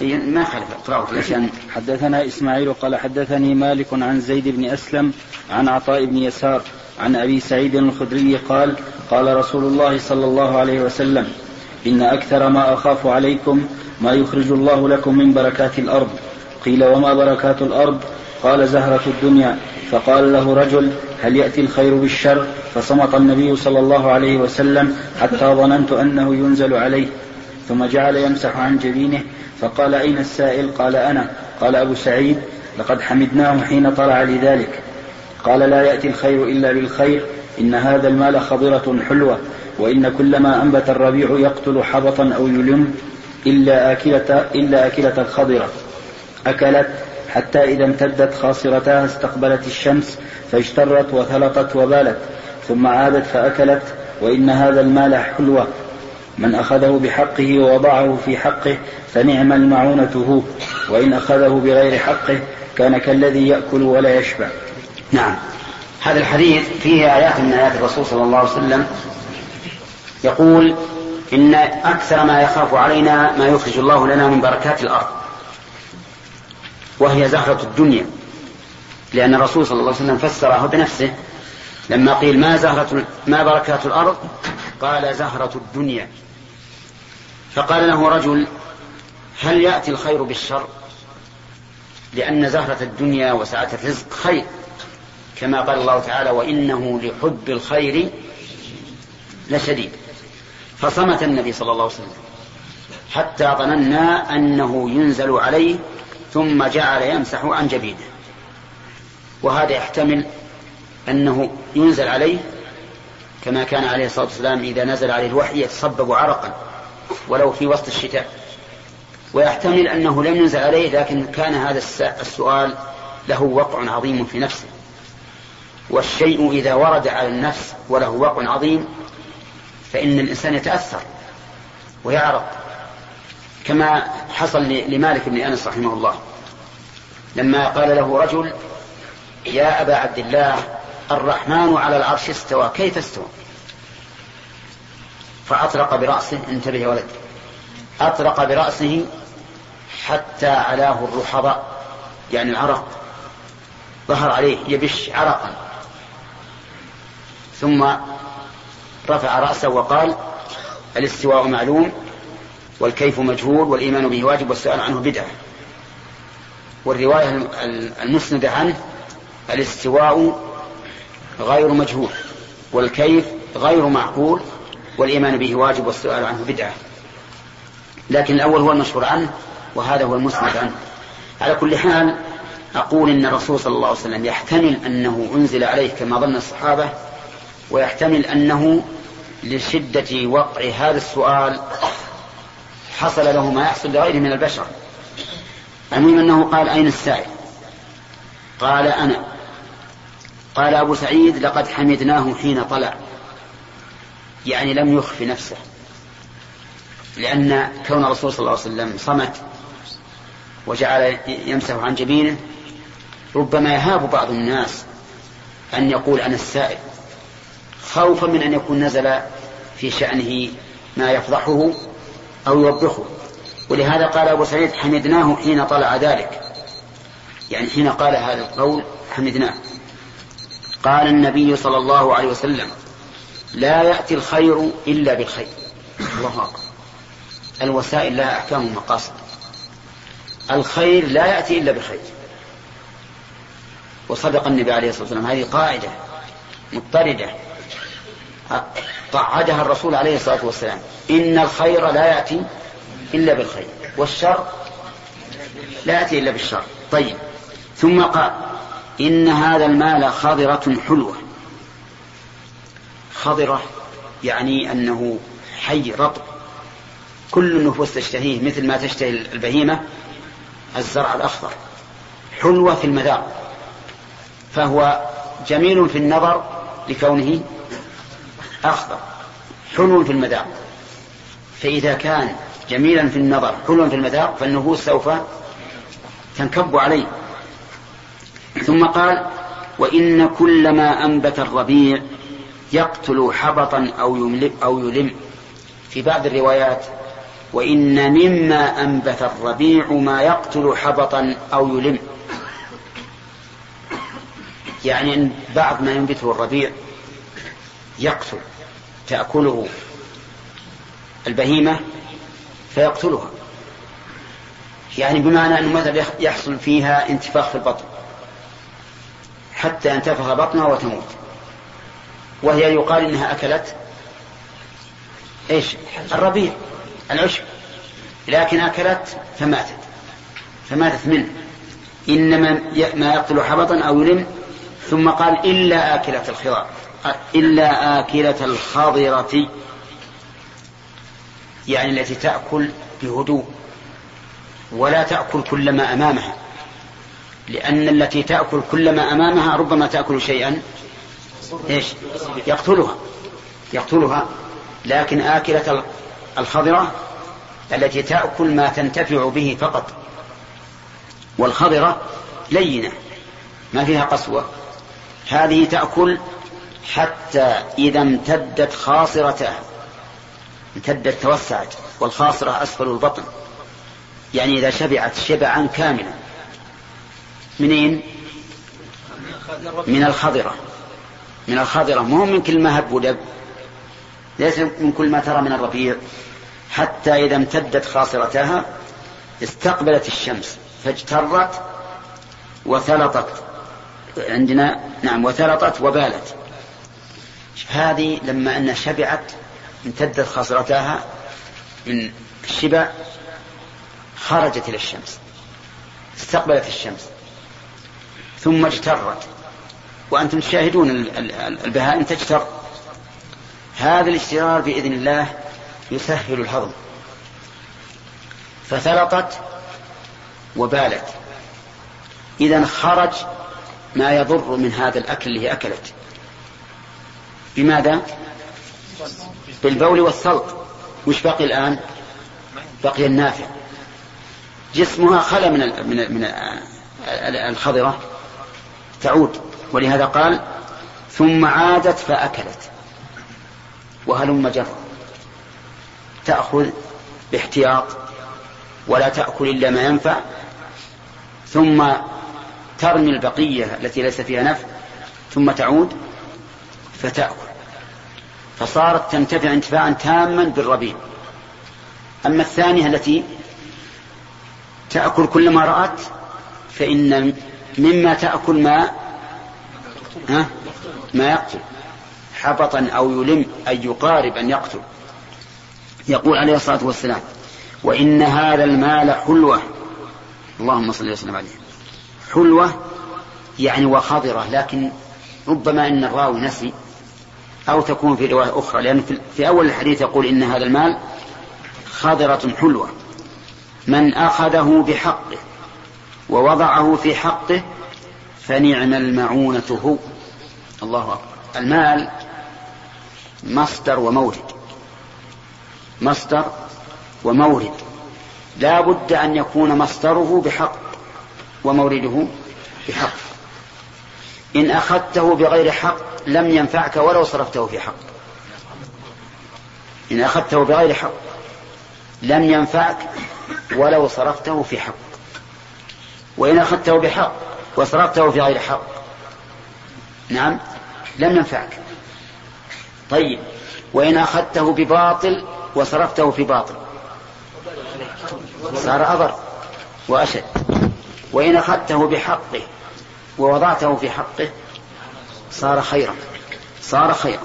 ما خالف اقرأه عشان حدثنا إسماعيل قال حدثني مالك عن زيد بن أسلم عن عطاء بن يسار عن أبي سعيد الخدري قال قال رسول الله صلى الله عليه وسلم إن أكثر ما أخاف عليكم ما يخرج الله لكم من بركات الأرض. قيل وما بركات الأرض؟ قال زهرة الدنيا. فقال له رجل هل يأتي الخير بالشر؟ فصمت النبي صلى الله عليه وسلم حتى ظننت أنه ينزل عليه. ثم جعل يمسح عن جبينه فقال أين السائل؟ قال أنا. قال أبو سعيد لقد حمدناه حين طلع لذلك. قال لا يأتي الخير إلا بالخير إن هذا المال خضرة حلوة وإن كل ما أنبت الربيع يقتل حبطا أو يلم إلا آكلة, إلا آكلة الخضرة. أكلت حتى إذا امتدت خاصرتها استقبلت الشمس فاجترت وثلطت وبالت ثم عادت فأكلت وإن هذا المال حلوة. من أخذه بحقه ووضعه في حقه فنعم المعونة هو وإن أخذه بغير حقه كان كالذي يأكل ولا يشبع. نعم. هذا الحديث فيه آيات من آيات الرسول صلى الله عليه وسلم. يقول إن أكثر ما يخاف علينا ما يخرج الله لنا من بركات الأرض وهي زهرة الدنيا. لأن الرسول صلى الله عليه وسلم فسره بنفسه لما قيل ما زهرة ما بركات الأرض؟ قال زهرة الدنيا. فقال له رجل هل يأتي الخير بالشر؟ لأن زهرة الدنيا وسعة الرزق خير كما قال الله تعالى وإنه لحب الخير لشديد. فصمت النبي صلى الله عليه وسلم حتى ظننا أنه ينزل عليه ثم جعل يمسح عن جبينه. وهذا يحتمل أنه ينزل عليه كما كان عليه الصلاة والسلام إذا نزل عليه الوحي يتصبب عرقا ولو في وسط الشتاء. ويحتمل أنه لم ينزل عليه لكن كان هذا السؤال له وقع عظيم في نفسه. والشيء إذا ورد على النفس وله وقع عظيم فإن الإنسان يتأثر ويعرق. كما حصل لمالك بن أنس رحمه الله لما قال له رجل يا أبا عبد الله الرحمن على العرش استوى. كيف استوى؟ فأطرق برأسه انتبه يا ولد. أطرق برأسه حتى علاه الرحضاء يعني العرق. ظهر عليه يبش عرقا. ثم رفع رأسه وقال الاستواء معلوم والكيف مجهول والإيمان به واجب والسؤال عنه بدعة. والرواية المسندة عنه الاستواء غير مجهول والكيف غير معقول والإيمان به واجب والسؤال عنه بدعة. لكن الأول هو المشهور عنه وهذا هو المسند عنه. على كل حال أقول إن الرسول صلى الله عليه وسلم يحتمل أنه أنزل عليه كما ظن الصحابة ويحتمل أنه لشدة وقع هذا السؤال حصل له ما يحصل لغيره من البشر. المهم أنه قال أين السائل؟ قال أنا. قال أبو سعيد لقد حمدناه حين طلع. يعني لم يخف نفسه لأن كون الرسول صلى الله عليه وسلم صمت وجعل يمسح عن جبينه ربما يهاب بعض الناس أن يقول أنا السائل خوفا من أن يكون نزل في شأنه ما يفضحه أو يوبخه ولهذا قال أبو سعيد حمدناه حين طلع ذلك. يعني حين قال هذا القول حمدناه. قال النبي صلى الله عليه وسلم لا يأتي الخير إلا بالخير. الله أكبر. الوسائل لها أحكام ومقاصد. الخير لا يأتي إلا بالخير. وصدق النبي عليه الصلاة والسلام. هذه قاعدة مضطردة. قعدها الرسول عليه الصلاة والسلام. إن الخير لا يأتي إلا بالخير. والشر لا يأتي إلا بالشر. طيب. ثم قال إن هذا المال خضرة حلوة. خضرة يعني أنه حي رطب. كل النفوس تشتهيه مثل ما تشتهي البهيمة الزرع الأخضر. حلوة في المذاق. فهو جميل في النظر لكونه أخضر. حلو في المذاق. فإذا كان جميلا في النظر حلوا في المذاق فالنفوس سوف تنكب عليه. ثم قال وإن كل ما أنبت الربيع يقتل حبطا أو يملم, أو يلم. في بعض الروايات وإن مما أنبت الربيع ما يقتل حبطا أو يلم. يعني إن بعض ما ينبته الربيع يقتل تأكله البهيمة فيقتلها. يعني بمعنى أنه مثلا يحصل فيها انتفاخ في البطن. حتى ينتفخ بطنها وتموت. وهي يقال إنها أكلت إيش؟ الربيع العشب. لكن أكلت فماتت. فماتت منه. إنما ما يقتل حبطا أو يلم ثم قال إلا آكلة الخضر إلا آكلة الخضرة. يعني التي تأكل بهدوء. ولا تأكل كل ما أمامها. لأن التي تأكل كل ما أمامها ربما تأكل شيئا إيش؟ يقتلها. يقتلها. لكن آكلة الخضرة التي تأكل ما تنتفع به فقط. والخضرة لينة ما فيها قسوة. هذه تأكل حتى إذا امتدت خاصرتها. امتدت توسعت. والخاصرة أسفل البطن. يعني إذا شبعت شبعا كاملا. منين؟ من الخضرة. من الخضرة. مو من كل ما هب ودب. ليس من كل ما ترى من الربيع. حتى إذا امتدت خاصرتها استقبلت الشمس فاجترت وثلطت. عندنا نعم وثلطت وبالت. هذه لما أن شبعت امتدت خاصرتها من الشبع خرجت إلى الشمس استقبلت الشمس. ثم اجترت وأنتم تشاهدون البهائم تجتر. هذا الاجترار بإذن الله يسهل الهضم. فثلطت وبالت. إذا خرج ما يضر من هذا الأكل اللي أكلت. بماذا؟ بالبول والسلط. وش بقي الآن؟ بقي النافع. جسمها خلى من من من الخضرة. تعود. ولهذا قال ثم عادت فأكلت. وهلم جرا تأخذ باحتياط ولا تأكل إلا ما ينفع. ثم ترمي البقية التي ليس فيها نفع ثم تعود فتأكل. فصارت تنتفع انتفاعا تاما بالربيع. أما الثانية التي تأكل كل ما رأت فإن مما تأكل ما ها؟ ما يقتل. حبطا أو يلم أي يقارب أن يقتل. يقول عليه الصلاة والسلام وإن هذا المال حلوة. اللهم صل وسلم عليه. حلوة يعني وخضرة لكن ربما إن الراوي نسي أو تكون في رواية أخرى لأن في أول الحديث يقول إن هذا المال خضرة حلوة. من أخذه بحقه. ووضعه في حقه فنعم المعونة هو. الله أكبر. المال مصدر ومورد. مصدر ومورد. لا بد أن يكون مصدره بحق ومورده بحق. إن أخذته بغير حق لم ينفعك ولو صرفته في حق. إن أخذته بغير حق لم ينفعك ولو صرفته في حق. وإن أخذته بحق وصرفته في غير حق. نعم؟ لم ينفعك طيب. وإن أخذته بباطل وصرفته في باطل. صار أضر وأشد. وإن أخذته بحقه ووضعته في حقه صار خيرا. صار خيرا.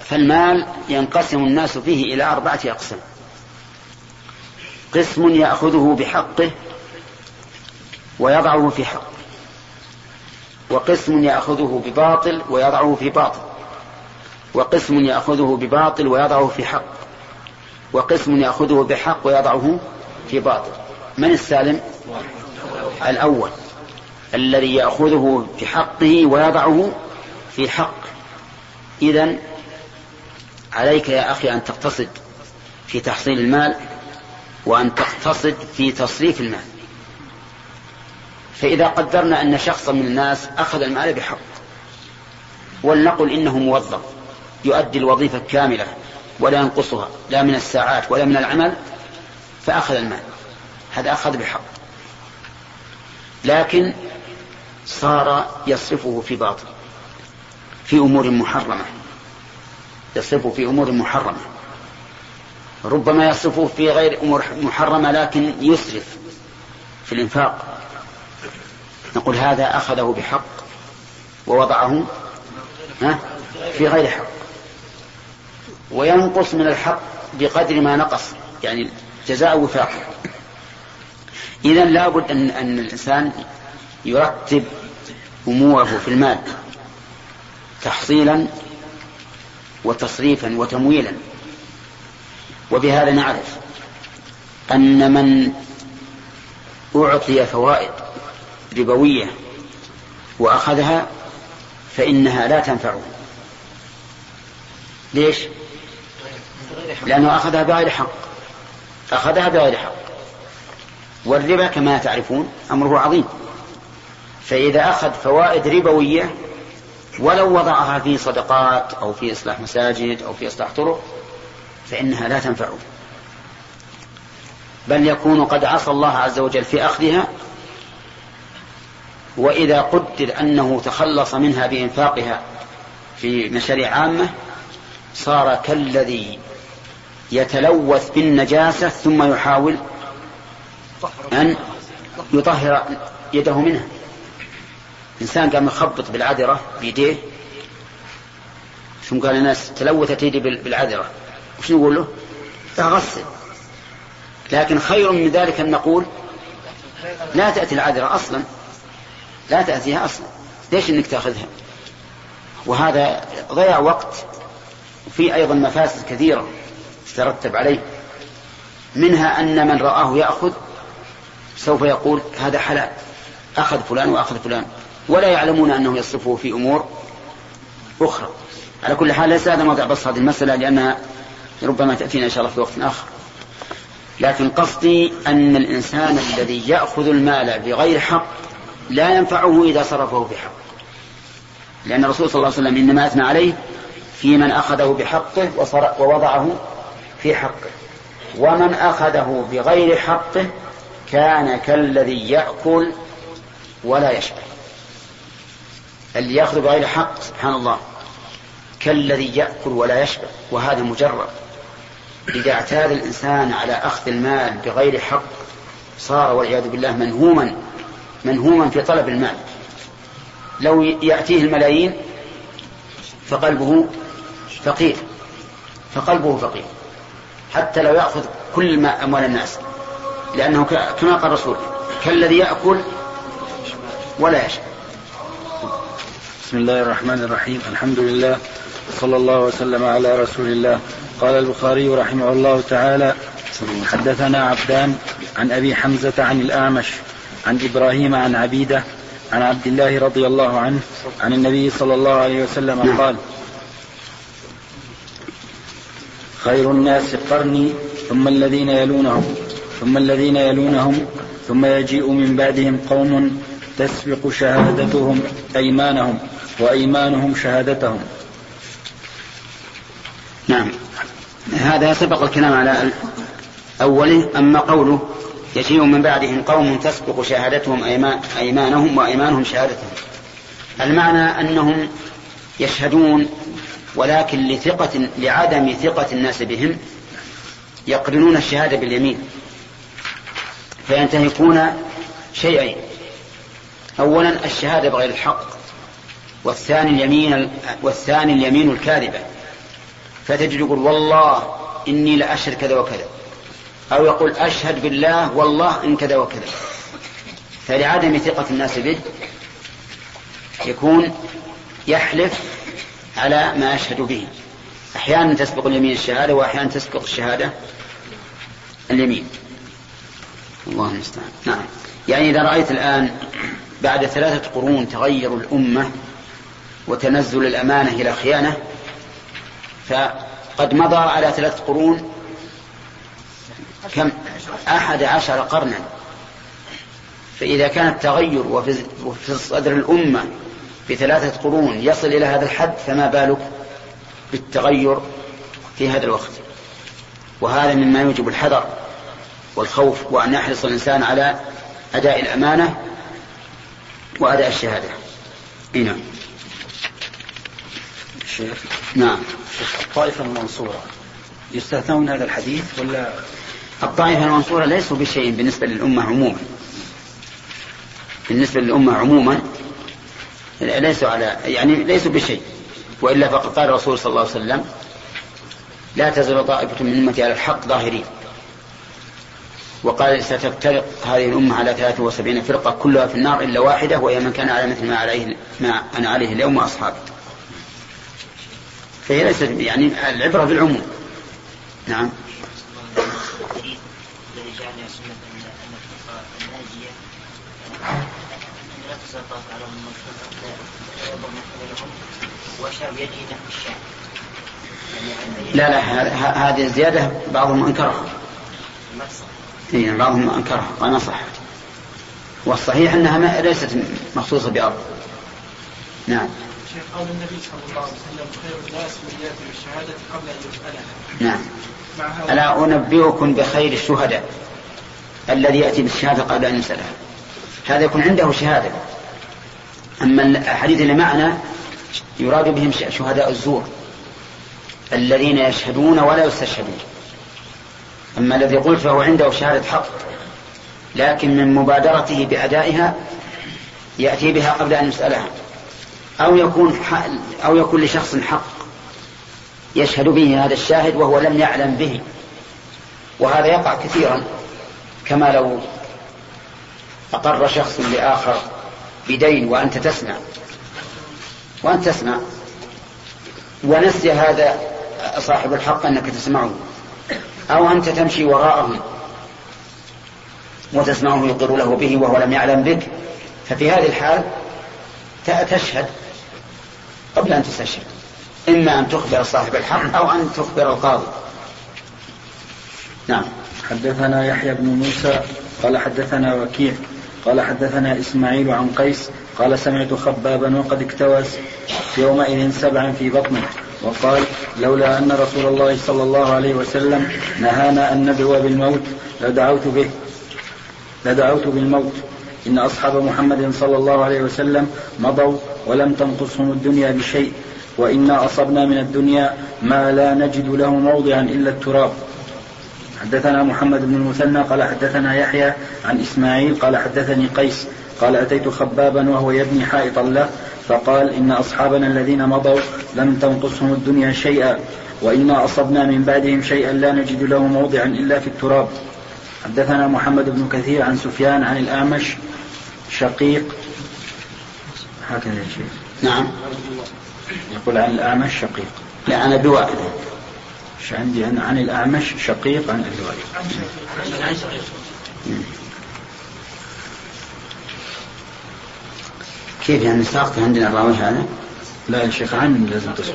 فالمال ينقسم الناس فيه إلى أربعة أقسام. قسم يأخذه بحقه ويضعه في حق. وقسم يأخذه بباطل ويضعه في باطل. وقسم يأخذه بباطل ويضعه في حق. وقسم يأخذه بحق ويضعه في باطل. من السالم؟ الأول. الذي يأخذه بحقه ويضعه في حق. إذا عليك يا أخي أن تقتصد في تحصيل المال وأن تقتصد في تصريف المال. فإذا قدرنا أن شخصا من الناس أخذ المال بحق ولنقل إنه موظف يؤدي الوظيفة كاملة ولا ينقصها لا من الساعات ولا من العمل فأخذ المال. هذا أخذ بحق. لكن صار يصرفه في باطل في أمور محرمة. يصرفه في أمور محرمة. ربما يصرفه في غير أمور محرمة لكن يسرف في الإنفاق. نقول هذا أخذه بحق ووضعه في غير حق. وينقص من الحق بقدر ما نقص يعني جزاء وفاق. إذا لابد أن, أن الإنسان يرتب أموره في المال تحصيلا وتصريفا وتمويلا. وبهذا نعرف أن من أعطي فوائد ربوية وأخذها فإنها لا تنفعه ليش؟ لأنه أخذها بغير حق. أخذها بغير حق. والربا كما تعرفون أمره عظيم. فإذا أخذ فوائد ربوية ولو وضعها في صدقات أو في إصلاح مساجد أو في إصلاح طرق فإنها لا تنفعه بل يكون قد عصى الله عز وجل في أخذها وإذا قدر أنه تخلص منها بإنفاقها في مشاريع عامة صار كالذي يتلوث بالنجاسة ثم يحاول أن يطهر يده منها. إنسان قام يخبط بالعذرة بيديه ثم قال الناس؟ تلوثت يدي بالعذرة. وش نقول له؟ اغسل لكن خير من ذلك أن نقول لا تأتي العذرة أصلا. لا تأتيها أصلا. ليش أنك تأخذها؟ وهذا ضيع وقت وفي أيضا مفاسد كثيرة تترتب عليه. منها أن من رآه يأخذ سوف يقول هذا حلال أخذ فلان وأخذ فلان. ولا يعلمون أنه يصرفه في أمور أخرى. على كل حال ليس هذا موضع بس هذه المسألة لأنها ربما تأتينا إن شاء الله في وقت آخر. لكن قصدي أن الإنسان الذي يأخذ المال بغير حق لا ينفعه إذا صرفه بحق. لأن الرسول صلى الله عليه وسلم إنما أثنى عليه في من أخذه بحقه ووضعه في حقه. ومن أخذه بغير حقه كان كالذي يأكل ولا يشبع اللي يأخذ بغير حق سبحان الله كالذي يأكل ولا يشبع وهذا مجرد. إذا اعتاد الإنسان على أخذ المال بغير حق صار والعياذ بالله منهوما منهوما في طلب المال. لو يأتيه الملايين فقلبه فقير. فقلبه فقير. حتى لو يأخذ كل ما أموال الناس. لأنه كما قال الرسول كالذي يأكل ولا يشبع بسم الله الرحمن الرحيم. الحمد لله. صلى الله وسلم على رسول الله. قال البخاري رحمه الله تعالى حدثنا عبدان عن أبي حمزة عن الأعمش. عن إبراهيم عن عبيدة عن عبد الله رضي الله عنه عن النبي صلى الله عليه وسلم. قال خير الناس قرني ثم الذين يلونهم ثم الذين يلونهم ثم يجيء من بعدهم قوم تسبق شهادتهم أيمانهم وأيمانهم شهادتهم نعم هذا سبق الكلام على أوله أما قوله يجيء من بعدهم قوم تسبق شهادتهم أيمان أيمانهم وأيمانهم شهادتهم. المعنى أنهم يشهدون ولكن لثقة لعدم ثقة الناس بهم يقرنون الشهادة باليمين. فينتهكون شيئين. أولا الشهادة بغير الحق والثاني اليمين والثاني اليمين الكاذبة. فتجد يقول والله إني لأشهد كذا وكذا. أو يقول أشهد بالله والله إن كذا وكذا. فلعدم ثقة الناس به يكون يحلف على ما أشهد به. أحيانا تسبق اليمين الشهادة وأحيانا تسبق الشهادة اليمين. الله المستعان. نعم. يعني إذا رأيت الآن بعد ثلاثة قرون تغير الأمة وتنزل الأمانة إلى خيانة فقد مضى على ثلاث قرون كم؟ أحد عشر قرنا. فإذا كان التغير وفي صدر الأمة في ثلاثة قرون يصل إلى هذا الحد فما بالك بالتغير في هذا الوقت؟ وهذا مما يوجب الحذر والخوف وأن يحرص الإنسان على أداء الأمانة وأداء الشهادة. نعم. الشيخ نعم. الطائفة المنصورة يستثنون هذا الحديث ولا الطائفة المنصورة ليسوا بشيء بالنسبة للأمة عموما. بالنسبة للأمة عموما ليسوا على يعني ليسوا بشيء. وإلا فقد قال الرسول صلى الله عليه وسلم لا تزال طائفة من أمتي على الحق ظاهرين. وقال ستفترق هذه الأمة على 73 فرقة كلها في النار إلا واحدة وهي من كان على مثل ما عليه ما أنا عليه اليوم وأصحابي فهي ليست يعني العبرة بالعموم. نعم. لا لا هذه الزيادة بعضهم أنكرها. إيه بعضهم أنكرها وأنا صح والصحيح أنها ما ليست مخصوصة بأرض. نعم. شيخ قول النبي صلى الله عليه وسلم خير الناس من يأتي بالشهادة قبل أن يسألها. نعم. ألا أنبئكم بخير الشهداء الذي يأتي بالشهادة قبل أن يسألها هذا يكون عنده شهادة. أما الأحاديث اللي معنا يراد بهم شهداء الزور الذين يشهدون ولا يستشهدون. أما الذي قلت فهو عنده شهادة حق لكن من مبادرته بأدائها يأتي بها قبل أن يسألها. أو يكون أو يكون لشخص حق. يشهد به هذا الشاهد وهو لم يعلم به. وهذا يقع كثيرا. كما لو أقر شخص لآخر بدين وأنت تسمع. وأنت تسمع. ونسي هذا صاحب الحق أنك تسمعه. أو أنت تمشي وراءه وتسمعه يقر له به وهو لم يعلم بك. ففي هذه الحال تشهد قبل أن تستشهد. إما أن تخبر صاحب الحق أو أن تخبر القاضي. نعم. حدثنا يحيى بن موسى قال حدثنا وكيع قال حدثنا إسماعيل عن قيس قال سمعت خبابا وقد اكتوى يومئذ سبعا في بطنه وقال لولا أن رسول الله صلى الله عليه وسلم نهانا أن ندعو بالموت لدعوت به لدعوت بالموت. إن أصحاب محمد صلى الله عليه وسلم مضوا ولم تنقصهم الدنيا بشيء. وإنا أصبنا من الدنيا ما لا نجد له موضعا إلا التراب. حدثنا محمد بن المثنى قال حدثنا يحيى عن إسماعيل قال حدثني قيس قال أتيت خبابا وهو يبني حائطا له فقال إن أصحابنا الذين مضوا لم تنقصهم الدنيا شيئا وإنا أصبنا من بعدهم شيئا لا نجد له موضعا إلا في التراب. حدثنا محمد بن كثير عن سفيان عن الأعمش شقيق. هكذا يا شيخ. نعم. يقول عن الأعمش شقيق. لا أنا بواحد عندي أنا عن الأعمش شقيق عن أبي وائل كيف يعني ساقط عندنا الراوي هذا؟ لا يا شيخ عن لازم تسبق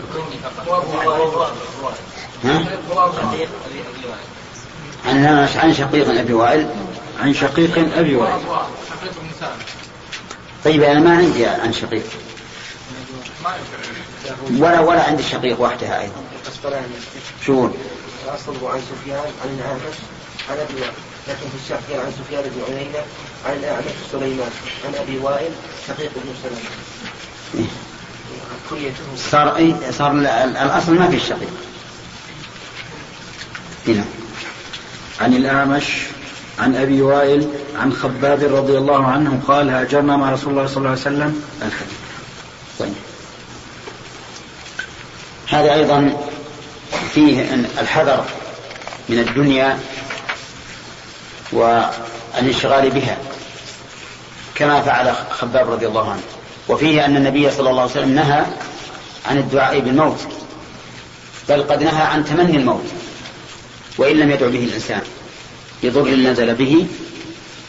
ها؟ عن عن شقيق أبي وائل. عن شقيق أبي وائل. طيب أنا ما عندي عن شقيق. ولا ولا عندي شقيق وحدها أيضا. شو اصله عن سفيان عن الاعمش عن أبي وائل لكن في الشافعي عن سفيان بن عيينة عن الاعمش سليمان عن أبي وائل شقيق بن سليمان. إيه. صار صار الأصل ما في الشقيق. هنا. عن الأعمش عن أبي وائل عن خباب رضي الله عنه قال هاجرنا مع رسول الله صلى الله عليه وسلم. الحديث. هذا أيضا فيه الحذر من الدنيا والانشغال بها كما فعل خباب رضي الله عنه. وفيه أن النبي صلى الله عليه وسلم نهى عن الدعاء بالموت بل قد نهى عن تمني الموت وإن لم يدعو به الإنسان لضر نزل به.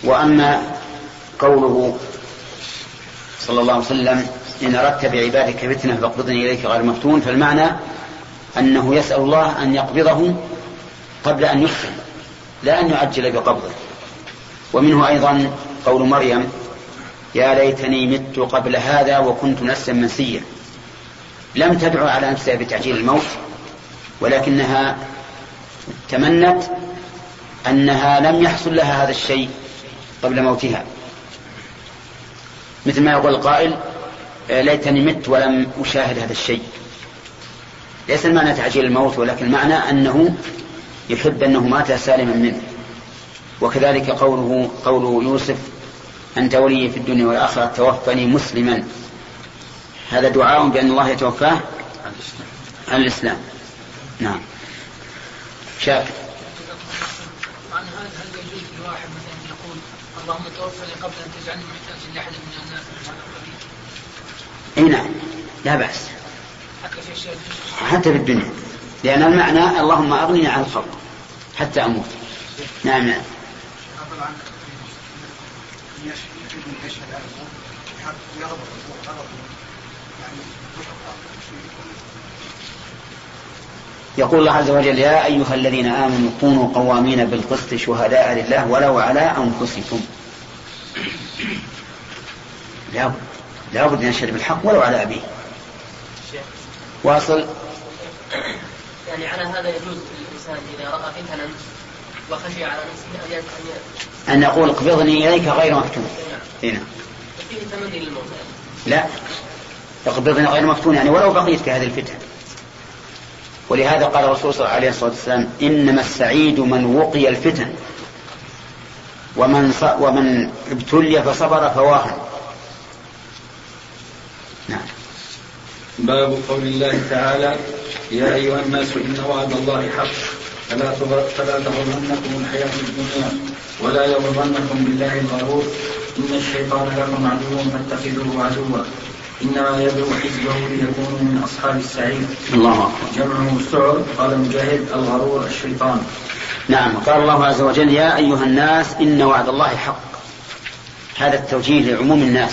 وأما قوله صلى الله عليه وسلم إن أردت بعبادك فتنة فاقبضني إليك غير مفتون فالمعنى أنه يسأل الله أن يقبضه قبل أن يفتن لا أن يعجل بقبضه ومنه أيضا قول مريم يا ليتني مت قبل هذا وكنت نفسا منسيا. لم تدعو على نفسها بتعجيل الموت ولكنها تمنت أنها لم يحصل لها هذا الشيء قبل موتها. مثل ما يقول القائل ليتني مت ولم أشاهد هذا الشيء. ليس المعنى تعجيل الموت ولكن المعنى أنه يحب أنه مات سالما منه. وكذلك قوله قوله يوسف أنت ولي في الدنيا والآخرة توفني مسلما. هذا دعاء بأن الله يتوفاه عن الإسلام. نعم. شاكر. عن هذا هل يجوز لواحد مثلا يقول اللهم توفني قبل أن تجعلني محتاجا لأحد من الناس؟ إي نعم. لا بأس. حتى في الدنيا. لأن المعنى اللهم اغنني عن الخلق حتى أموت. نعم. نعم يقول الله عز وجل يا أيها الذين آمنوا كونوا قوامين بالقسط شهداء لله ولو على أنفسكم. لا لا بد أن يشهد بالحق ولو على أبيه. واصل. يعني على هذا يجوز للإنسان إذا رأى فتنا وخشي على نفسه أن أن يقول اقبضني إليك غير مفتون. هنا فيه تمني للموت لا. اقبضني غير مفتون يعني ولو بقيت في هذه الفتن ولهذا قال الرسول صلى الله عليه والسلام إنما السعيد من وقي الفتن ومن. ومن ابتلي فصبر فواهن نعم باب قول الله تعالى يا أيها الناس إن وعد الله حق. فلا فلا تغرنكم الحياة الدنيا ولا يغرنكم بالله الغرور. إن الشيطان لكم عدو فاتخذوه عدوا. إنما يدعو حزبه ليكونوا من أصحاب السعير. الله جمعه السعر قال مجاهد الغرور الشيطان. نعم قال الله عز وجل يا أيها الناس إن وعد الله حق. هذا التوجيه لعموم الناس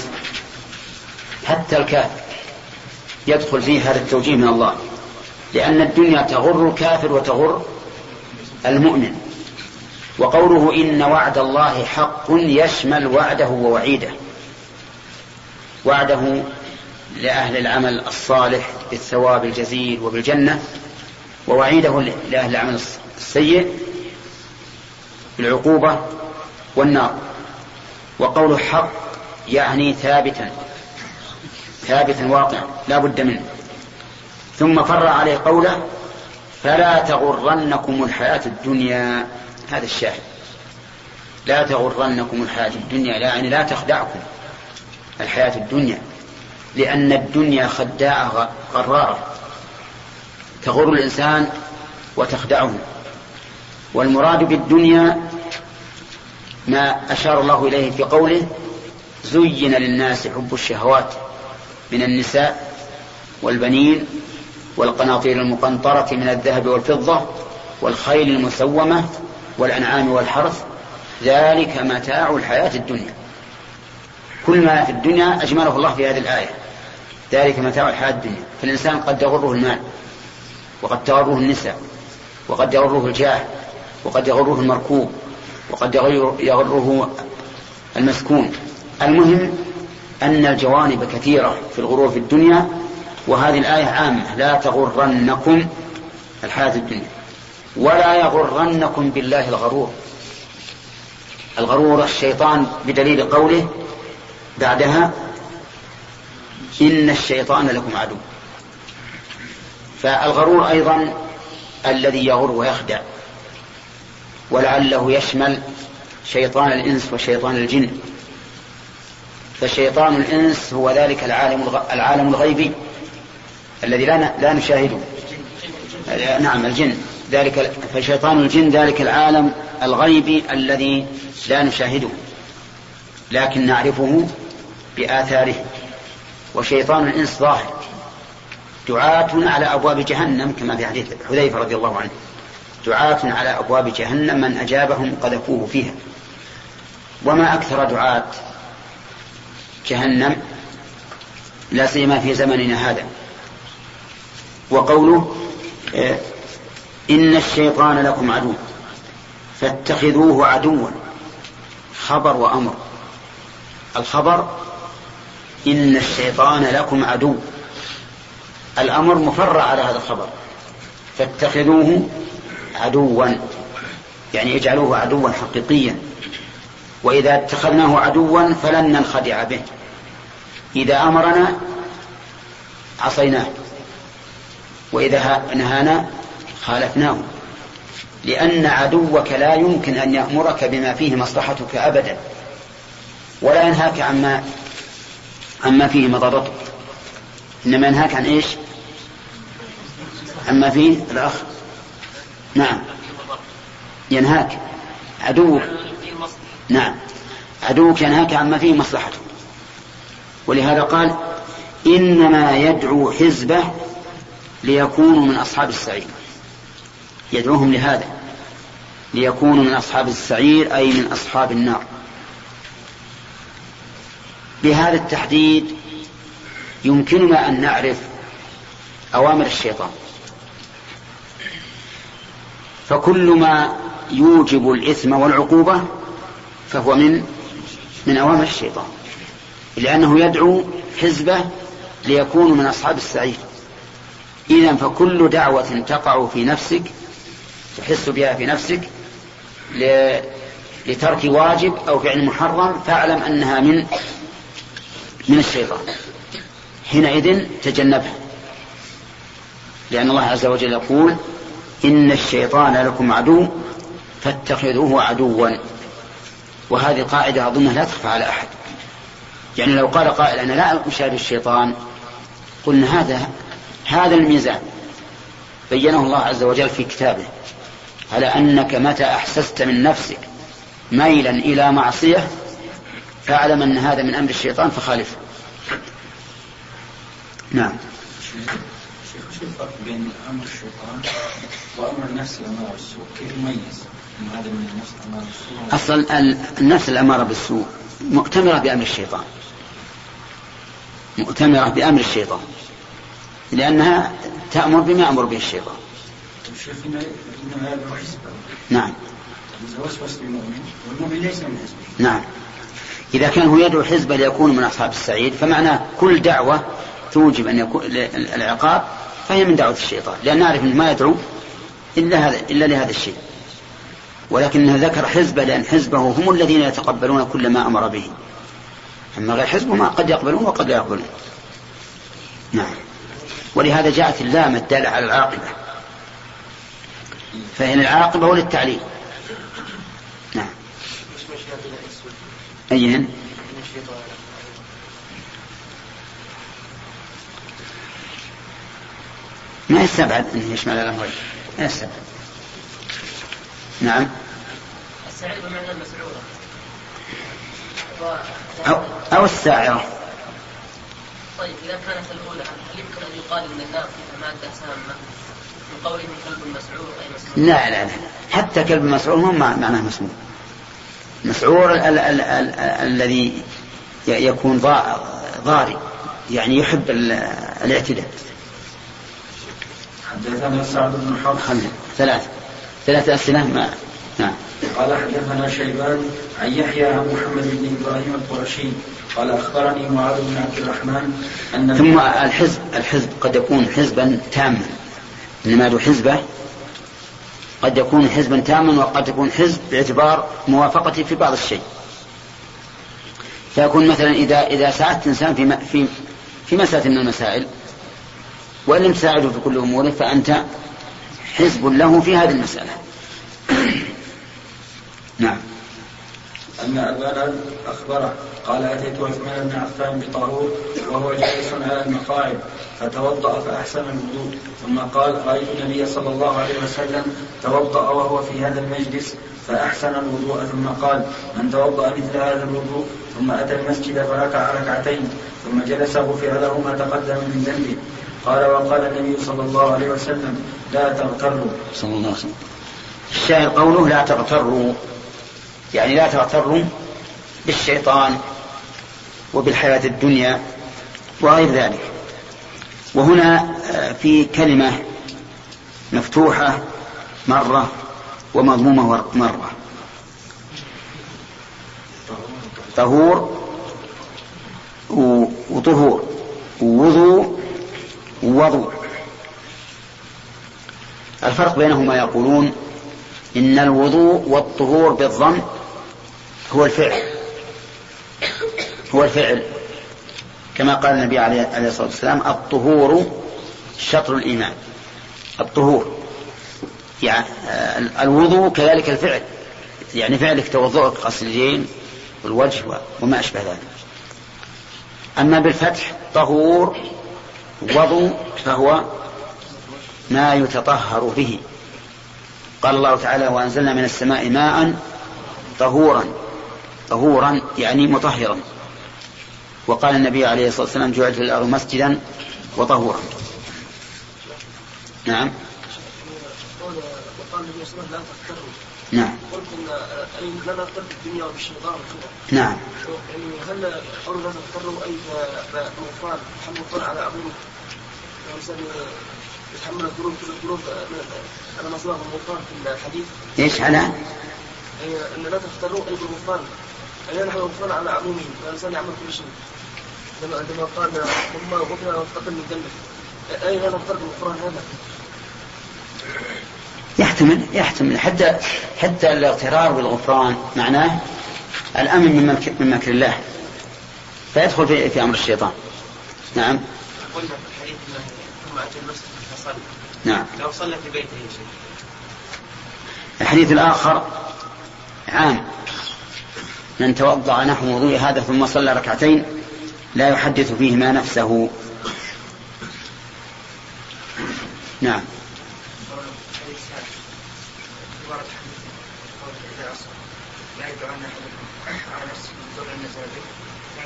حتى الكافر. يدخل فيه هذا التوجيه من الله. لأن الدنيا تغر الكافر وتغر المؤمن. وقوله إن وعد الله حق يشمل وعده ووعيده. وعده لأهل العمل الصالح بالثواب الجزيل وبالجنة ووعيده لأهل العمل السيء بالعقوبة والنار. وقول حق يعني ثابتا. ثابتا واقعا لا بد منه. ثم فر عليه قوله فلا تغرنكم الحياة الدنيا. هذا الشاهد. لا تغرنكم الحياة الدنيا. لا يعني لا تخدعكم الحياة الدنيا لأن الدنيا خداعة غرارة تغر الإنسان وتخدعه. والمراد بالدنيا ما أشار الله إليه في قوله زين للناس حب الشهوات. من النساء والبنين والقناطير المقنطرة من الذهب والفضة والخيل المسومة والأنعام والحرث ذلك متاع الحياة الدنيا. كل ما في الدنيا أجمله الله في هذه الآية. ذلك متاع الحياة الدنيا. فالإنسان قد يغره المال وقد تغره النساء وقد يغره الجاه وقد يغره المركوب وقد يغره المسكون. المهم أن الجوانب كثيرة في الغرور في الدنيا وهذه الآية عامة لا تغرنكم الحياة الدنيا ولا يغرنكم بالله الغرور. الغرور الشيطان بدليل قوله بعدها إن الشيطان لكم عدو. فالغرور أيضا الذي يغر ويخدع ولعله يشمل شيطان الإنس وشيطان الجن. فشيطان الإنس هو ذلك العالم العالم الغيبي الذي لا لا نشاهده. نعم الجن. ذلك فشيطان الجن ذلك العالم الغيبي الذي لا نشاهده لكن نعرفه بآثاره. وشيطان الإنس ظاهر. دعاة على أبواب جهنم كما في حديث حذيفة رضي الله عنه. دعاة على أبواب جهنم من أجابهم قذفوه فيها. وما أكثر دعاة؟ جهنم لا سيما في زمننا هذا. وقوله آه، إن الشيطان لكم عدو فاتخذوه عدوا خبر وأمر. الخبر إن الشيطان لكم عدو. الأمر مفرع على هذا الخبر. فاتخذوه عدوا يعني اجعلوه عدوا حقيقيا. وإذا اتخذناه عدوا فلن ننخدع به. إذا أمرنا عصيناه وإذا نهانا خالفناه. لأن عدوك لا يمكن أن يأمرك بما فيه مصلحتك أبدا ولا ينهاك عما عما فيه مضرتك إنما ينهاك عن إيش؟ عما فيه الأخ نعم. ينهاك. عدوك. نعم. عدوك ينهاك عما فيه مصلحته. ولهذا قال إنما يدعو حزبه ليكونوا من أصحاب السعير. يدعوهم لهذا. ليكونوا من أصحاب السعير أي من أصحاب النار. بهذا التحديد يمكننا أن نعرف أوامر الشيطان. فكل ما يوجب الإثم والعقوبة فهو من من أوامر الشيطان لأنه يدعو حزبه ليكونوا من أصحاب السعير. إذا فكل دعوة تقع في نفسك تحس بها في نفسك لترك واجب أو فعل محرم فاعلم أنها من من الشيطان. حينئذ تجنبها. لأن الله عز وجل يقول إن الشيطان لكم عدو فاتخذوه عدوا. وهذه قاعدة أظنها لا تخفى على أحد. يعني لو قال قائل أنا لا أشاهد الشيطان قلنا هذا هذا الميزان. بينه الله عز وجل في كتابه. على أنك متى أحسست من نفسك ميلا إلى معصية فاعلم أن هذا من أمر الشيطان فخالفه. نعم. شيخ الفرق بين أمر الشيطان وأمر النفس الاماره بالسوء كيف يميز من النفس الأمارة بالسوء. مؤتمرة بأمر الشيطان. مؤتمرة بأمر الشيطان. لأنها تأمر بما يأمر به الشيطان. نعم. نعم. إذا كان هو يدعو حزبه ليكون من أصحاب السعيد فمعناه كل دعوة توجب أن يكون العقاب فهي من دعوة الشيطان. لأن نعرف أنه ما يدعو إلا هذا إلا لهذا الشيء. ولكنه ذكر حزبه لأن حزبه هم الذين يتقبلون كل ما أمر به. أما غير حزبه ما قد يقبلون وقد لا يقبلون. نعم. ولهذا جاءت اللام الدالة على العاقبة. فهي العاقبة وللتعليل نعم. أيهن ما يستبعد أن يشمل الأمرين ما يستبعد. نعم. السعير بمعنى المسعورة أو, أو الساعرة. طيب إذا كانت الأولى هل يمكن أن يقال أن النار فيها مادة سامة؟ من قوله كلب مسعور أي مسعور لا لا لا. حتى كلب مسعور مو معناه مسموم. مسعور ال- ال- ال- ال- الذي يكون ضا- ضاري يعني يحب ال- الاعتداء. حدثنا سعد بن حرب خلنا ثلاث أسئلة. ما نعم. قال حدثنا شيبان عن يحيى عن محمد بن إبراهيم القرشي. قال أخبرني معاذ بن عبد الرحمن أن ثم الحزب الحزب قد يكون حزبا تاما. إنما له حزبة. قد يكون حزبا تاما وقد يكون حزب باعتبار موافقته في بعض الشيء. فيكون مثلا إذا إذا ساعدت إنسان في في في مسألة من المسائل وإن لم تساعده في كل أموره فأنت حزب له في هذه المسألة. نعم. أن أبانا أخبره قال أتيت عثمان بن عفان بطاهور وهو جالس على المقاعد فتوضأ فأحسن الوضوء. ثم قال رأيت النبي صلى الله عليه وسلم توضأ وهو في هذا المجلس فأحسن الوضوء. ثم قال من توضأ مثل هذا الوضوء؟ ثم أتى المسجد فركع ركعتين ثم جلس غفر له ما تقدم من ذنبه. قال وقال النبي صلى الله عليه وسلم لا تغتروا. صلى الله عليه وسلم. الشاهد قوله لا تغتروا يعني لا تغتروا بالشيطان وبالحياة الدنيا وغير ذلك. وهنا آه، في كلمة مفتوحة مرة ومضمومة مرة. طهور وطهور. ووضوء ووضوء الفرق بينهما يقولون إن الوضوء والطهور بالضم هو الفعل. هو الفعل. كما قال النبي عليه الصلاة والسلام الطهور شطر الإيمان. الطهور. يعني الوضوء كذلك الفعل. يعني فعلك توضؤك غسل اليدين والوجه وما أشبه ذلك. أما بالفتح طهور وضوء فهو ما يتطهر به. قال الله تعالى وأنزلنا من السماء ماء طهورا. طهورا يعني مطهرا. وقال النبي عليه الصلاة والسلام جعلت الأرض مسجدا وطهورا. نعم. النبي صلى الله عليه وسلم لا نعم. قلت إن لا نغتر بالدنيا وبالشيطان وكذا. نعم. يعني هل قول لا تغتروا أي غفران الغفران على عظيم الانسان يتحمل الذنوب كل الذنوب على ما الغفران في الحديث. إيش على؟ أي إن لا تغتروا أي بالغفران يعني نحن الغفران على عمومه الانسان يعمل كل شيء. عندما قال ثم غفر وتقدم من ذنبه اي لا نغتر بالغفران هذا؟ يحتمل يحتمل. حتى حتى الاغترار بالغفران معناه الأمن من مكر, من مكر الله. فيدخل في, في أمر الشيطان. نعم. قلنا في الحديث ثم اتى المسجد فصلى نعم. لو صلى في بيته يا شيخ. الحديث الآخر عام. من توضأ نحو وضوء هذا ثم صلى ركعتين لا يحدث فيهما نفسه. نعم.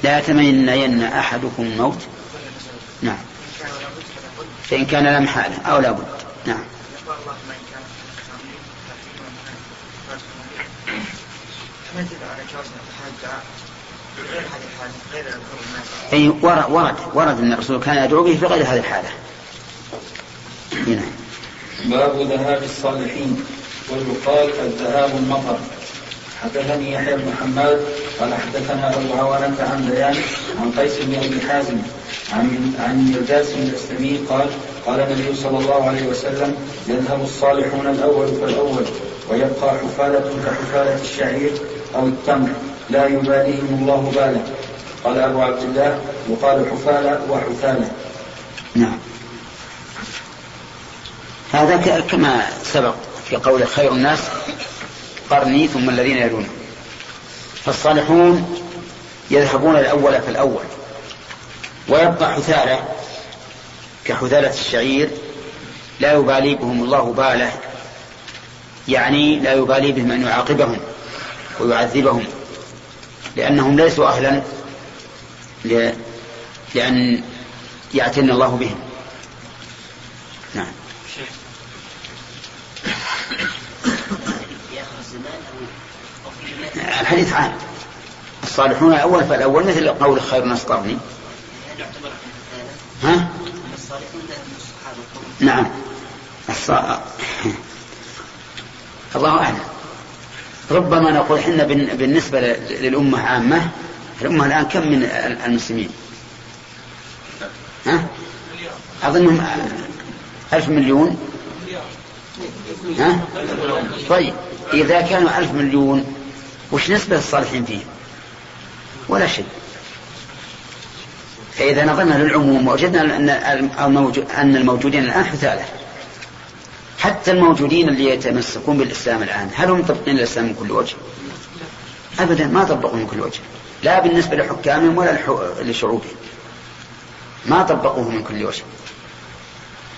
لا يتمنين أحدكم الموت؟ نعم. فإن كان لا محالة أو لا بد. نعم. أي ورد ورد ورد أن الرسول كان يدعو به في غير هذه الحالة. نعم باب ذهاب الصالحين؟ ويقال الذهاب المطر. حدثني يحيى بن حماد قال حدثنا أبو عوانة عن بيان عن قيس بن أبي حازم عن عن مرداس الاسلمي قال قال النبي صلى الله عليه وسلم يذهب الصالحون الأول فالأول ويبقى حفالة كحفالة الشعير أو التمر لا يباليهم الله بالا. قال أبو عبد الله يقال حفالة وحفالة. نعم. هذا كما سبق في قول خير الناس قرني ثم الذين يلون. فالصالحون يذهبون الأول فالأول ويبقى حثالة كحثالة الشعير لا يبالي بهم الله باله يعني لا يبالي بهم أن يعاقبهم ويعذبهم لأنهم ليسوا أهلا لأن يعتني الله بهم. نعم. الحديث عام. الصالحون الأول فالأول مثل قول خير الناس قرني ها؟ نعم. الص... الله أعلم. ربما نقول إحنا بن- بالنسبة للأمة عامة الأمة الآن كم من المسلمين؟ ها؟ أظنهم ألف مليون. ها؟ طيب. إذا كانوا ألف مليون وش نسبة الصالحين فيهم ولا شيء. فإذا نظرنا للعموم وجدنا أن الموجود أن الموجودين الآن حثالة. حتى الموجودين اللي يتمسكون بالإسلام الآن هل هم مطبقين الإسلام من كل وجه؟ أبدا ما طبقوا من كل وجه. لا بالنسبة لحكامهم ولا لشعوبهم. ما طبقوه من كل وجه.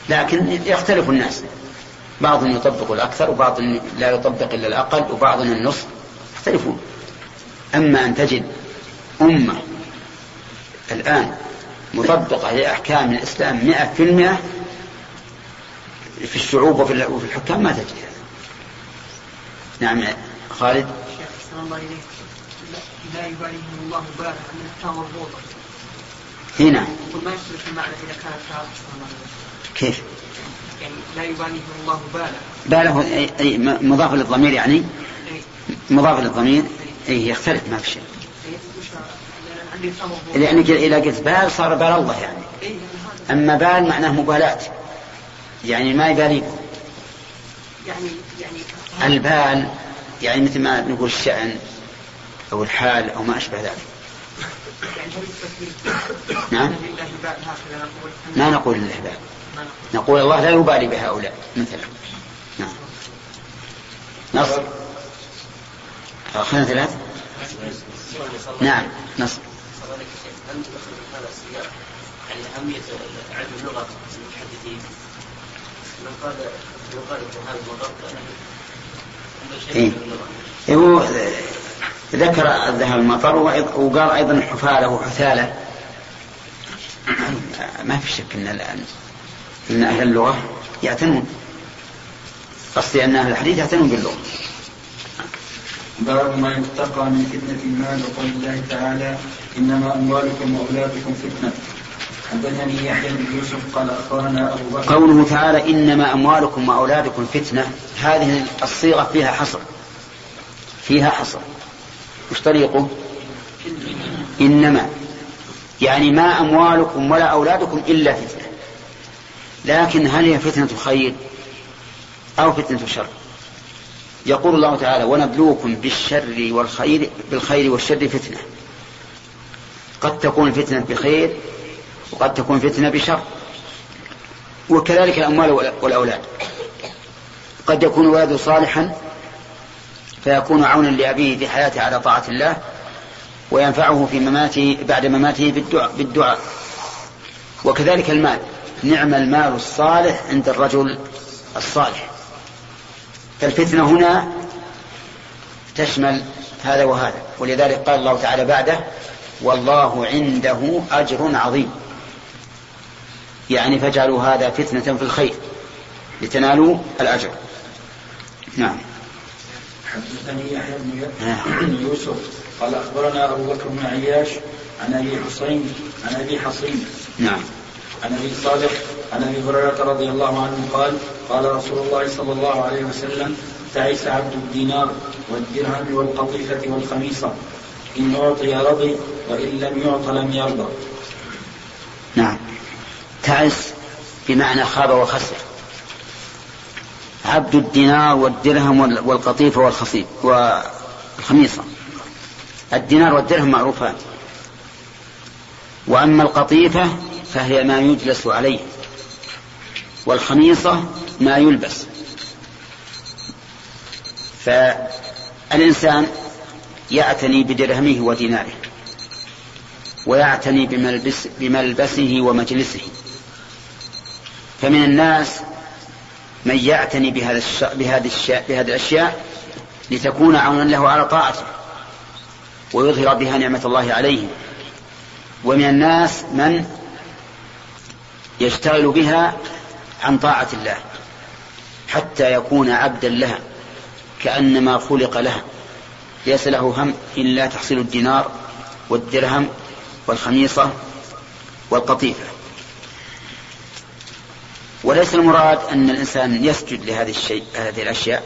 لكن يختلف الناس. بعض يطبق الأكثر وبعض لا يطبق إلا الأقل وبعض النصف. يختلفون أما أن تجد أمة الآن مطبقة لأحكام الإسلام مئة في المئة في الشعوب وفي الحكام ما تجد هذا. نعم خالد. شيخ الله إليك لا- يباليهم الله بالا أن مربوطة هنا. ما يختلف في المعنى إذا كانت الله إليك كيف؟ يعني لا يباليهم الله بالا باله أي- مضاف للضمير يعني. مضاف للضمير أي يختلف ما في شيء. لأنك إذا قلت بال صار بال الله يعني. أما بال معناه مبالاة. يعني ما يباليكم يعني يعني البال يعني مثل ما نقول الشأن أو الحال أو ما أشبه ذلك. نعم؟ ما نقول لله بال. نقول الله لا يبالي بهؤلاء مثلا. نعم. نصر أخذنا ثلاث؟ نعم السياق يعني أهمية علم اللغة المتحدثين من قال من قال هذا إيه هو ذكر الذهب المطر وقال أيضا حفالة وحثالة ما في شك أن أن أهل اللغة يعتنون. قصدي أن أهل الحديث يعتنون باللغة. باب ما يتقى من فتنة المال وقول الله تعالى إنما أموالكم وأولادكم فتنة. حدثني يحيى بن يوسف قال أخبرنا أبو بكر. قوله تعالى إنما أموالكم وأولادكم فتنة هذه الصيغة فيها حصر. فيها حصر. وش طريقه؟ إنما. يعني ما أموالكم ولا أولادكم إلا فتنة. لكن هل هي فتنة خير أو فتنة شر؟ يقول الله تعالى ونبلوكم بالشر والخير بالخير والشر فتنة. قد تكون فتنة بخير وقد تكون فتنة بشر وكذلك الأموال والأولاد. قد يكون ولده صالحا فيكون عونا لأبيه في حياته على طاعة الله وينفعه في مماته بعد مماته بالدعاء, بالدعاء. وكذلك المال. نعم المال الصالح عند الرجل الصالح. فالفتنة هنا تشمل هذا وهذا. ولذلك قال الله تعالى بعده والله عنده أجر عظيم. يعني فاجعلوا هذا فتنة في الخير لتنالوا الأجر. نعم. حدثني يحيى بن نعم. بن يوسف قال أخبرنا أبو بكر بن عياش عن أبي حسين عن أبي حصين. نعم. عن أبي صالح عن أبي هريرة رضي الله عنه قال قال رسول الله صلى الله عليه وسلم تعس عبد الدينار والدرهم والقطيفة والخميصة. إن أعطي رضي وإن لم يعط لم يرضى. نعم. تعس بمعنى خاب وخسر. عبد الدينار والدرهم وال- والقطيفة والخصيب والخميصة. الدينار والدرهم معروفان. وأما القطيفة فهي ما يجلس عليه والخميصة ما يلبس. فالإنسان يعتني بدرهمه وديناره ويعتني بملبس بملبسه ومجلسه. فمن الناس من يعتني بهذا الش... بهذه الش... بهذه الأشياء لتكون عونا له على طاعته ويظهر بها نعمة الله عليه. ومن الناس من يشتغل بها عن طاعة الله حتى يكون عبدا لها كأنما خلق لها. ليس له هم إلا تحصيل الدينار والدرهم والخميصة والقطيفة. وليس المراد أن الإنسان يسجد لهذه الشيء هذه الأشياء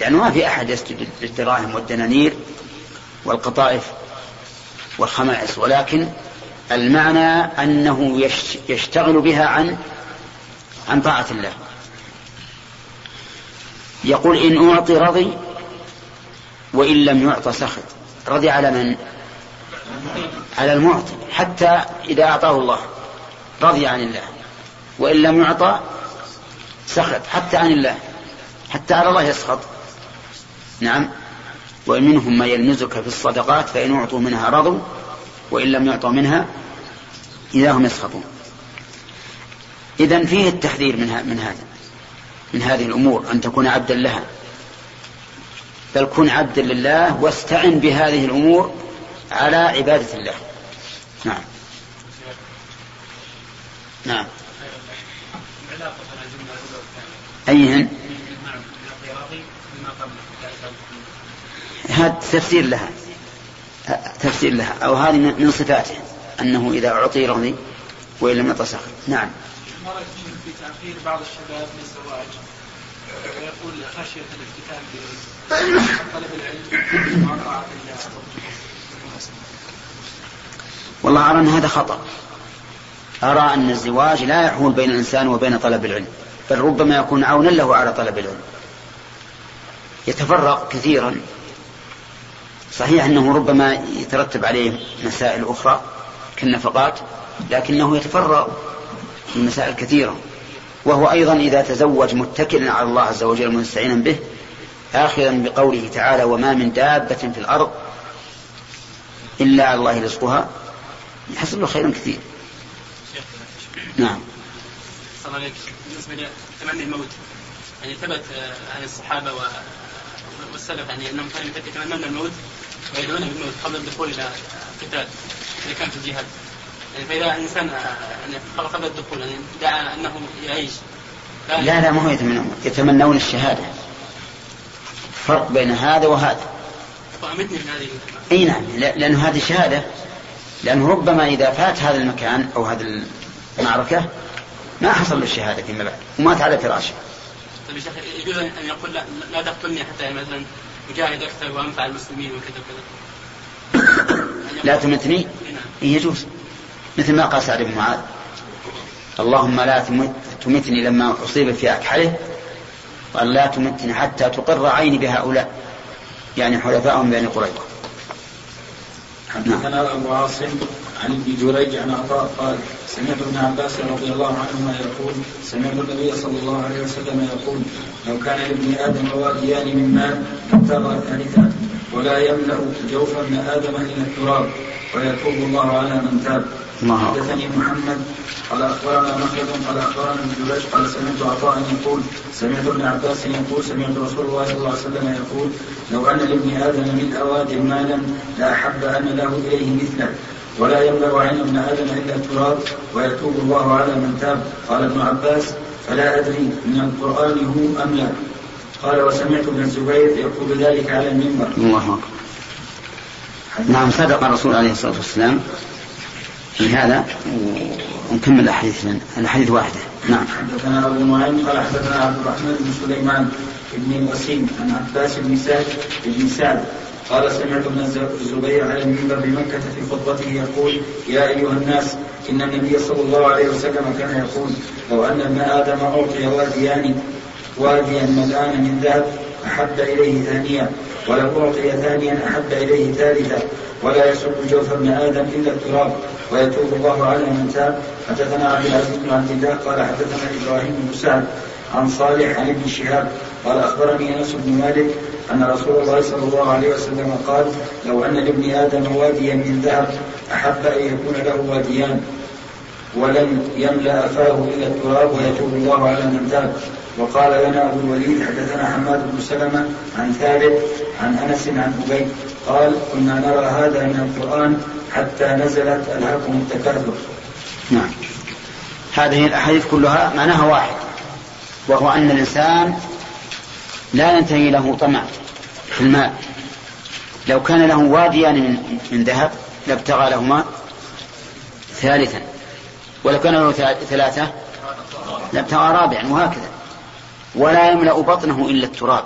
لأنه ما في أحد يسجد للدراهم والدنانير والقطائف والخمائس ولكن المعنى أنه يش- يشتغل بها عن عن طاعة الله. يقول إن أعطي رضي وإن لم يعط سخط. رضي على من؟ على المعطي حتى إذا أعطاه الله. رضي عن الله. وإن لم يعطى سخط حتى عن الله. حتى على الله يسخط. نعم. ومنهم ما يلمزك في الصدقات فإن أعطوا منها رضوا وإن لم يعطوا منها إذا هم يسخطون. إذا فيه التحذير من, من هذا من هذه الأمور أن تكون عبدا لها. بل كن عبدا لله واستعن بهذه الأمور على عبادة الله. نعم. نعم. أيهن هذا تفسير لها. تفسير لها. أو هذه من صفاته أنه إذا أعطي رضي وإن لم سخط نعم. رأيك في تأخير بعض الشباب للزواج ويقول خشية الافتتان بطلب العلم وعن والله أرى أن هذا خطأ. أرى أن الزواج لا يحول بين الإنسان وبين طلب العلم بل ربما يكون عونا له على طلب العلم. يتفرق كثيرا. صحيح أنه ربما يترتب عليه مسائل أخرى كالنفقات لكنه يتفرق من مسائل كثيرة. وهو أيضا إذا تزوج متكلا على الله عز وجل مستعينا به آخذا بقوله تعالى وما من دابة في الأرض إلا على الله رزقها يحصل له خير كثير. نعم. بالنسبة لتمني الموت. يعني ثبت عن الصحابة والسلف يعني أنهم كانوا يتمنون الموت. ويدعون بالموت قبل الدخول إلى القتال إذا كان في الجهاد. يعني فإذا الإنسان يعني قبل الدخول يعني دعا أنه يعيش. لا لا ما هو يتمنون يتمنون الشهادة. فرق بين هذا وهذا. فأمتني هذه إي نعم لأنه هذه شهادة لأنه ربما إذا فات هذا المكان أو هذه المعركة ما حصل له الشهادة فيما بعد ومات على فراشه طيب يا شيخ يجوز أن يقول لا, لا تقتلني حتى مثلا أجاهد أكثر وأنفع المسلمين وكذا وكذا لا تمتني؟ نعم. إيه يجوز. مثل ما قال سعد بن معاذ. اللهم لا تمتني لما أصيب في أكحله قال لا تمتني حتى تقر عيني بهؤلاء يعني حلفاءهم بين قريظة حدثنا أبو عاصم عن ابن جريج عن عطاء قال سمعت ابن عباس رضي الله عنهما يقول سمعت النبي صلى الله عليه وسلم يقول لو كان لابن آدم واديان من مال ابتغى ثالثا ولا يملأ جوف ابن آدم إلا التراب ويتوب الله على من تاب. الله حدثني محمد قال أخبرنا مخلد قال أخبرنا ابن جريج قال سمعت عطاء يقول سمعت ابن عباس يقول سمعت رسول الله صلى الله عليه وسلم يقول لو أن لابن آدم من اواد مالا لاحب أن له إليه مثله. ولا يملا عين ابن آدم إلا التراب ويتوب الله على من تاب. قال ابن عباس فلا أدري من القرآن هو أم لا. قال وسمعت ابن الزبير يقول ذلك على المنبر. الله أكبر. نعم صدق الرسول عليه الصلاة والسلام. في هذا ونكمل الأحاديث الأحاديث واحدة. نعم. حدثنا أبو نعيم قال حدثنا عبد الرحمن بن سليمان بن الوسيم عن عباس بن سعد بن سعد قال سمعت ابن الزبير على المنبر بمكة في خطبته يقول يا أيها الناس إن النبي صلى الله عليه وسلم كان يقول لو أن ابن آدم أعطي واديان واديا ملآن من ذهب أحب إليه ثانيا ولو أعطي ثانيا أحب إليه ثالثا ولا يسب جوف ابن آدم إلا التراب ويتوب الله على من تاب. حدثنا عبد العزيز بن عبد الله قال حدثنا إبراهيم بن سعد عن صالح عن ابن شهاب قال أخبرني أنس بن مالك أن رسول الله صلى الله عليه وسلم قال لو أن لابن آدم واديا من ذهب أحب أن يكون له واديان ولم يملأ فاه إلا التراب ويتوب الله على من تاب. وقال لنا أبو الوليد حدثنا حماد بن سلمة عن ثابت عن أنس عن أبي قال كنا نرى هذا من القرآن حتى نزلت ألهاكم التكاثر. نعم. هذه الأحاديث كلها معناها واحد وهو أن الإنسان لا ينتهي له طمع في المال لو كان له واديان من, من ذهب لابتغى لهما ثالثا. ولو كان له ثلاثة لابتغى رابعا وهكذا. ولا يملأ بطنه إلا التراب.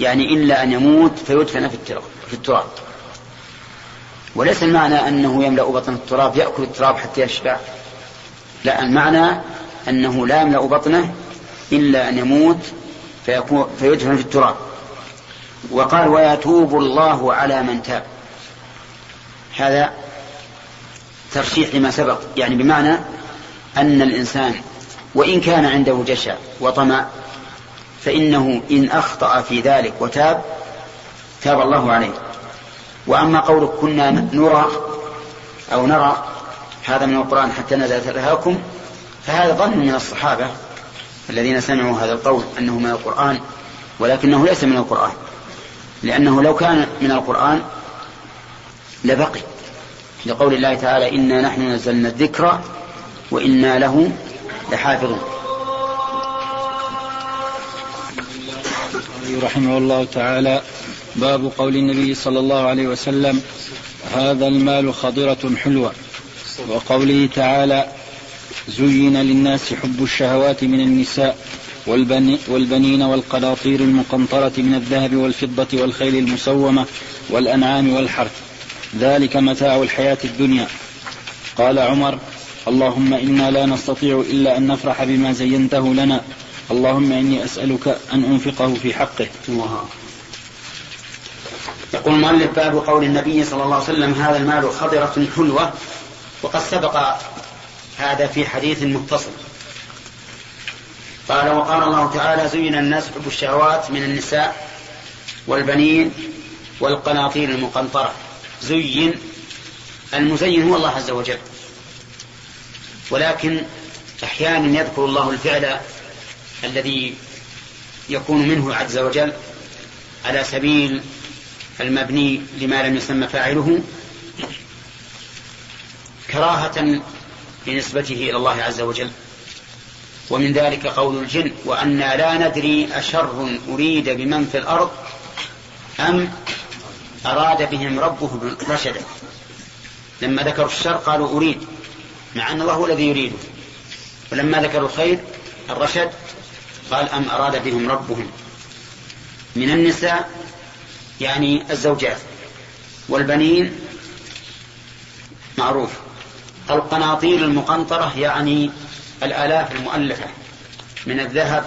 يعني إلا أن يموت فيدفن في التراب, في التراب. وليس المعنى أنه يملأ بطن التراب يأكل التراب حتى يشبع. لا المعنى أنه لا يملأ بطنه إلا أن يموت فيكون فيدفن في التراب. وقال ويتوب الله على من تاب. هذا ترشيح لما سبق. يعني بمعنى أن الإنسان وإن كان عنده جشع وطمع فإنه إن أخطأ في ذلك وتاب تاب الله عليه. وأما قولك كنا نرى أو نرى هذا من القرآن حتى نزلت لهاكم فهذا ظن من الصحابة الذين سمعوا هذا القول أنه من القرآن ولكنه ليس من القرآن. لأنه لو كان من القرآن لبقي. لقول الله تعالى إنا نحن نزلنا الذكر وإنا له لحافظون. رحمه الله تعالى باب قول النبي صلى الله عليه وسلم هذا المال خضرة حلوة. وقوله تعالى زين للناس حب الشهوات من النساء والبنين والقناطير المقنطرة من الذهب والفضة والخيل المسومة والأنعام والحرث. ذلك متاع الحياة الدنيا. قال عمر اللهم إنا لا نستطيع إلا أن نفرح بما زينته لنا. اللهم إني أسألك أن أنفقه في حقه. الله يقول المؤلف باب قول النبي صلى الله عليه وسلم هذا المال خضرة حلوة وقد سبق هذا في حديث متصل. قال وقال الله تعالى زين الناس حب الشهوات من النساء والبنين والقناطير المقنطرة. زين المزين هو الله عز وجل. ولكن أحيانا يذكر الله الفعل الذي يكون منه عز وجل على سبيل المبني لما لم يسمى فاعله كراهة لنسبته إلى الله عز وجل. ومن ذلك قول الجن وأنا لا ندري أشر أريد بمن في الأرض أم أراد بهم ربهم رشدا. لما ذكروا الشر قالوا أريد مع أن الله هو الذي يريده. ولما ذكروا الخير الرشد قال أم أراد بهم ربهم. من النساء يعني الزوجات والبنين معروف. القناطير المقنطرة يعني الآلاف المؤلفة من الذهب.